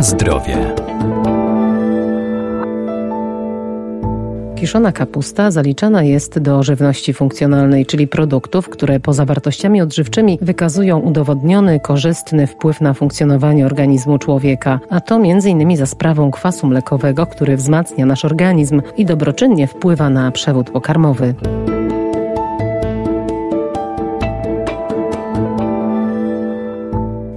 Zdrowie. Kiszona kapusta zaliczana jest do żywności funkcjonalnej, czyli produktów, które poza wartościami odżywczymi wykazują udowodniony, korzystny wpływ na funkcjonowanie organizmu człowieka, a to m.in. za sprawą kwasu mlekowego, który wzmacnia nasz organizm i dobroczynnie wpływa na przewód pokarmowy.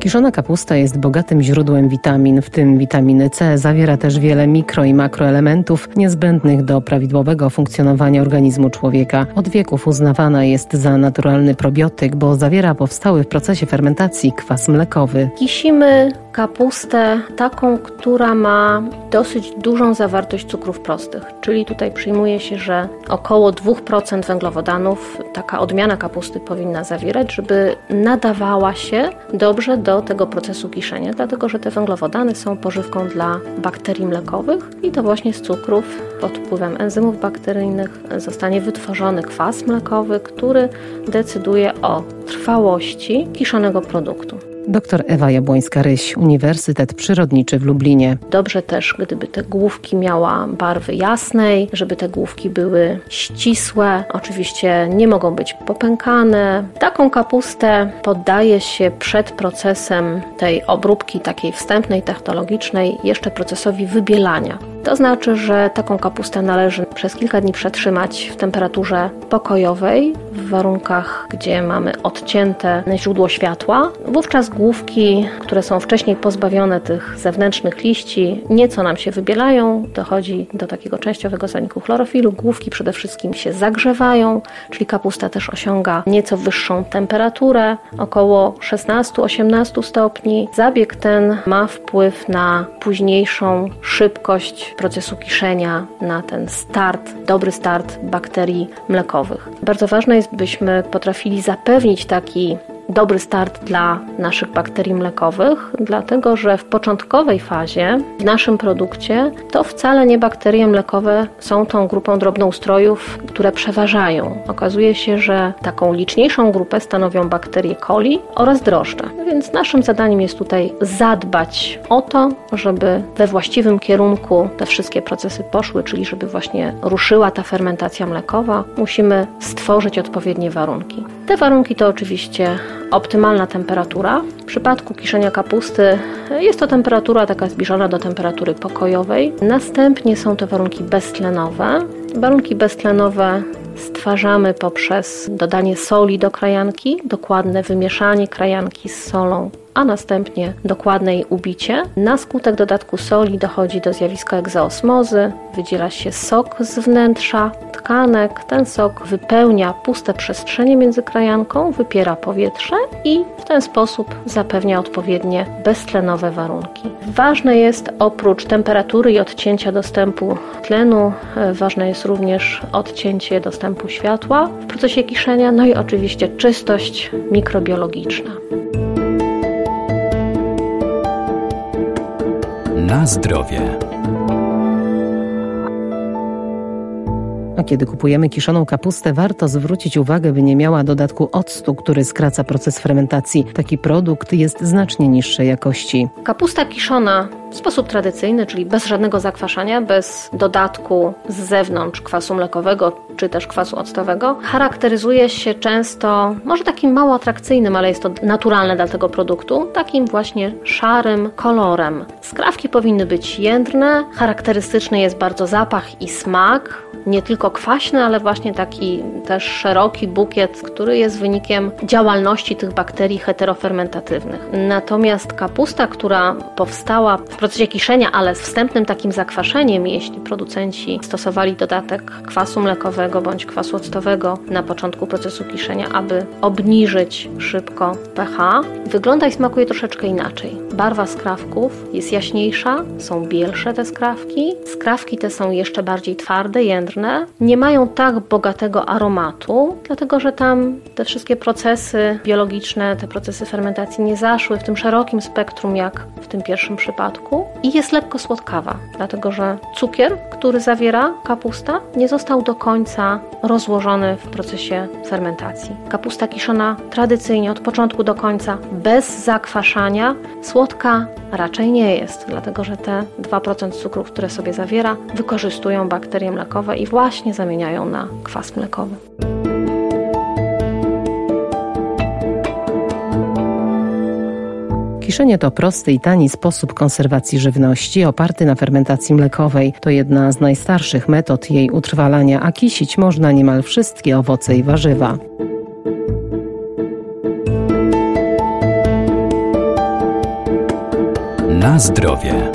Kiszona kapusta jest bogatym źródłem witamin, w tym witaminy C. Zawiera też wiele mikro i makroelementów niezbędnych do prawidłowego funkcjonowania organizmu człowieka. Od wieków uznawana jest za naturalny probiotyk, bo zawiera powstały w procesie fermentacji kwas mlekowy. Kisimy kapustę taką, która ma dosyć dużą zawartość cukrów prostych, czyli tutaj przyjmuje się, że około 2% węglowodanów taka odmiana kapusty powinna zawierać, żeby nadawała się dobrze do tego procesu kiszenia, dlatego że te węglowodany są pożywką dla bakterii mlekowych i to właśnie z cukrów pod wpływem enzymów bakteryjnych zostanie wytworzony kwas mlekowy, który decyduje o trwałości kiszonego produktu. Doktor Ewa Jabłońska-Ryś, Uniwersytet Przyrodniczy w Lublinie. Dobrze też, gdyby te główki miała barwy jasnej, żeby te główki były ścisłe. Oczywiście nie mogą być popękane. Taką kapustę poddaje się przed procesem tej obróbki takiej wstępnej, technologicznej jeszcze procesowi wybielania. To znaczy, że taką kapustę należy przez kilka dni przetrzymać w temperaturze pokojowej, w warunkach, gdzie mamy odcięte źródło światła. Wówczas główki, które są wcześniej pozbawione tych zewnętrznych liści, nieco nam się wybielają, dochodzi do takiego częściowego zaniku chlorofilu. Główki przede wszystkim się zagrzewają, czyli kapusta też osiąga nieco wyższą temperaturę, około 16-18 stopni. Zabieg ten ma wpływ na późniejszą szybkość procesu kiszenia, na ten start, dobry start bakterii mlekowych. Bardzo ważne jest, byśmy potrafili zapewnić taki dobry start dla naszych bakterii mlekowych, dlatego że w początkowej fazie w naszym produkcie to wcale nie bakterie mlekowe są tą grupą drobnoustrojów, które przeważają. Okazuje się, że taką liczniejszą grupę stanowią bakterie coli oraz drożdże. Więc naszym zadaniem jest tutaj zadbać o to, żeby we właściwym kierunku te wszystkie procesy poszły, czyli żeby właśnie ruszyła ta fermentacja mlekowa. Musimy stworzyć odpowiednie warunki. Te warunki to oczywiście optymalna temperatura. W przypadku kiszenia kapusty jest to temperatura taka zbliżona do temperatury pokojowej. Następnie są to warunki beztlenowe. Warunki beztlenowe stwarzamy poprzez dodanie soli do krajanki, dokładne wymieszanie krajanki z solą a następnie dokładne jej ubicie. Na skutek dodatku soli dochodzi do zjawiska egzoosmozy, wydziela się sok z wnętrza tkanek. Ten sok wypełnia puste przestrzenie między krajanką, wypiera powietrze i w ten sposób zapewnia odpowiednie beztlenowe warunki. Ważne jest oprócz temperatury i odcięcia dostępu tlenu, e, ważne jest również odcięcie dostępu światła w procesie kiszenia, no i oczywiście czystość mikrobiologiczna. Na zdrowie. A kiedy kupujemy kiszoną kapustę, warto zwrócić uwagę, by nie miała dodatku octu, który skraca proces fermentacji. Taki produkt jest znacznie niższej jakości. Kapusta kiszona w sposób tradycyjny, czyli bez żadnego zakwaszania, bez dodatku z zewnątrz kwasu mlekowego czy też kwasu octowego, charakteryzuje się często, może takim mało atrakcyjnym, ale jest to naturalne dla tego produktu, takim właśnie szarym kolorem. Skrawki powinny być jędrne, charakterystyczny jest bardzo zapach i smak, nie tylko kwaśny, ale właśnie taki też szeroki bukiet, który jest wynikiem działalności tych bakterii heterofermentatywnych. Natomiast kapusta, która powstała w procesie kiszenia, ale z wstępnym takim zakwaszeniem, jeśli producenci stosowali dodatek kwasu mlekowego bądź kwasu octowego na początku procesu kiszenia, aby obniżyć szybko pH, wygląda i smakuje troszeczkę inaczej. Barwa skrawków jest jaśniejsza, są bielsze te skrawki. Skrawki te są jeszcze bardziej twarde, jędrne. Nie mają tak bogatego aromatu, dlatego że tam te wszystkie procesy biologiczne, te procesy fermentacji nie zaszły w tym szerokim spektrum jak w tym pierwszym przypadku. Smaku i jest lekko słodkawa, dlatego że cukier, który zawiera kapusta, nie został do końca rozłożony w procesie fermentacji. Kapusta kiszona tradycyjnie od początku do końca bez zakwaszania słodka raczej nie jest, dlatego że te 2% cukru, które sobie zawiera, wykorzystują bakterie mlekowe i właśnie zamieniają na kwas mlekowy. Kiszenie to prosty i tani sposób konserwacji żywności oparty na fermentacji mlekowej. To jedna z najstarszych metod jej utrwalania, a kisić można niemal wszystkie owoce i warzywa. Na zdrowie.